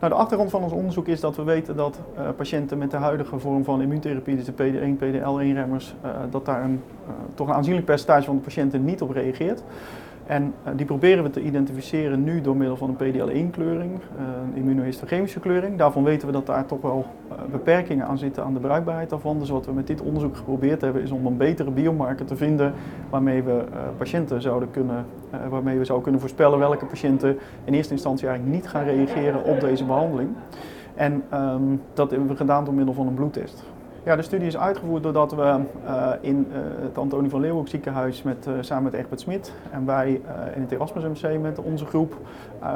Nou, de achtergrond van ons onderzoek is dat we weten dat uh, patiënten met de huidige vorm van immuuntherapie, dus de PD1, PDL1-remmers, uh, dat daar een, uh, toch een aanzienlijk percentage van de patiënten niet op reageert. En die proberen we te identificeren nu door middel van een PDL1-kleuring, uh, een immunohistochemische kleuring. Daarvan weten we dat daar toch wel beperkingen aan zitten aan de bruikbaarheid daarvan. Dus wat we met dit onderzoek geprobeerd hebben is om een betere biomarker te vinden waarmee we patiënten zouden kunnen, waarmee we zouden kunnen voorspellen welke patiënten in eerste instantie eigenlijk niet gaan reageren op deze behandeling. En um, dat hebben we gedaan door middel van een bloedtest. Ja, de studie is uitgevoerd doordat we uh, in uh, het Antonie van Leeuwenhoek ziekenhuis met, uh, samen met Egbert Smit en wij in het Erasmus MC met onze groep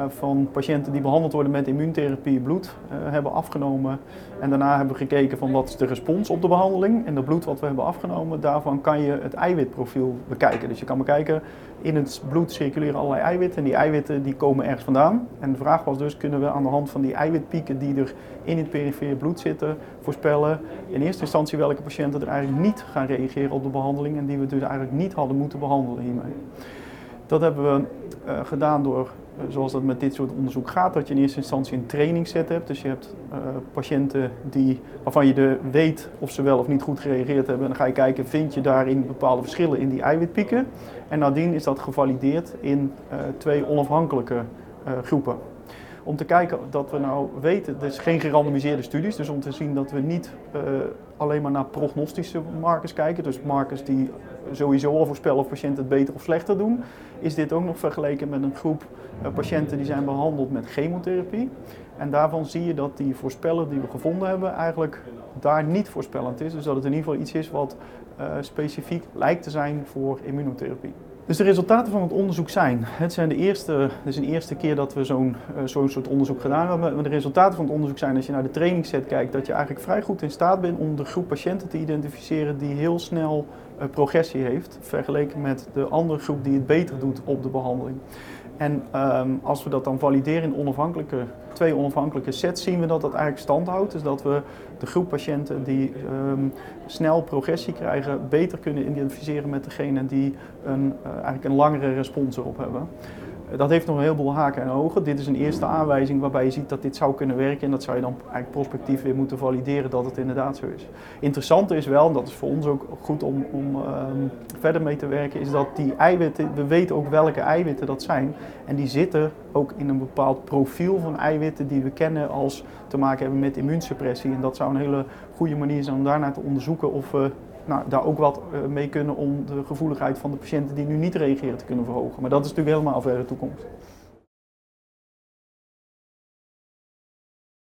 van patiënten die behandeld worden met immuuntherapie bloed hebben afgenomen. En daarna hebben we gekeken van wat is de respons op de behandeling. En dat bloed wat we hebben afgenomen, daarvan kan je het eiwitprofiel bekijken. Dus je kan bekijken, in het bloed circuleren allerlei eiwitten en die eiwitten die komen ergens vandaan. En de vraag was dus, kunnen we aan de hand van die eiwitpieken die er in het perifere bloed zitten, voorspellen in eerste instantie welke patiënten er eigenlijk niet gaan reageren op de behandeling en die we dus eigenlijk niet hadden moeten behandelen hiermee. Dat hebben we uh, gedaan door, uh, zoals dat met dit soort onderzoek gaat, dat je in eerste instantie een trainingsset hebt. Dus je hebt uh, patiënten die, waarvan je de weet of ze wel of niet goed gereageerd hebben. En dan ga je kijken, vind je daarin bepaalde verschillen in die eiwitpieken. En nadien is dat gevalideerd in twee onafhankelijke groepen om te kijken dat we nou weten, het is geen gerandomiseerde studies, dus om te zien dat we niet uh, alleen maar naar prognostische markers kijken, dus markers die sowieso al voorspellen of patiënten het beter of slechter doen, is dit ook nog vergeleken met een groep uh, patiënten die zijn behandeld met chemotherapie. En daarvan zie je dat die voorspeller die we gevonden hebben eigenlijk daar niet voorspellend is, dus dat het in ieder geval iets is wat uh, specifiek lijkt te zijn voor immunotherapie. Dus de resultaten van het onderzoek zijn, het, zijn de eerste, het is een eerste keer dat we zo'n uh, zo'n soort onderzoek gedaan hebben. Maar de resultaten van het onderzoek zijn, als je naar de trainingsset kijkt, dat je eigenlijk vrij goed in staat bent om de groep patiënten te identificeren die heel snel uh, progressie heeft, vergeleken met de andere groep die het beter doet op de behandeling. En um, als we dat dan valideren in onafhankelijke, twee onafhankelijke sets, zien we dat dat eigenlijk stand houdt. Dus dat we de groep patiënten die um, snel progressie krijgen, beter kunnen identificeren met degene die een, uh, eigenlijk een langere respons erop hebben. Dat heeft nog een heleboel haken en ogen. Dit is een eerste aanwijzing waarbij je ziet dat dit zou kunnen werken. En dat zou je dan eigenlijk prospectief weer moeten valideren dat het inderdaad zo is. Interessant is wel, en dat is voor ons ook goed om, om um, verder mee te werken, is dat die eiwitten, we weten ook welke eiwitten dat zijn. En die zitten ook in een bepaald profiel van eiwitten die we kennen als te maken hebben met immuunsuppressie. En dat zou een hele goede manier zijn om daarnaar te onderzoeken of we nou, daar ook wat uh, mee kunnen om de gevoeligheid van de patiënten die nu niet reageren te kunnen verhogen. Maar dat is natuurlijk helemaal verre toekomst.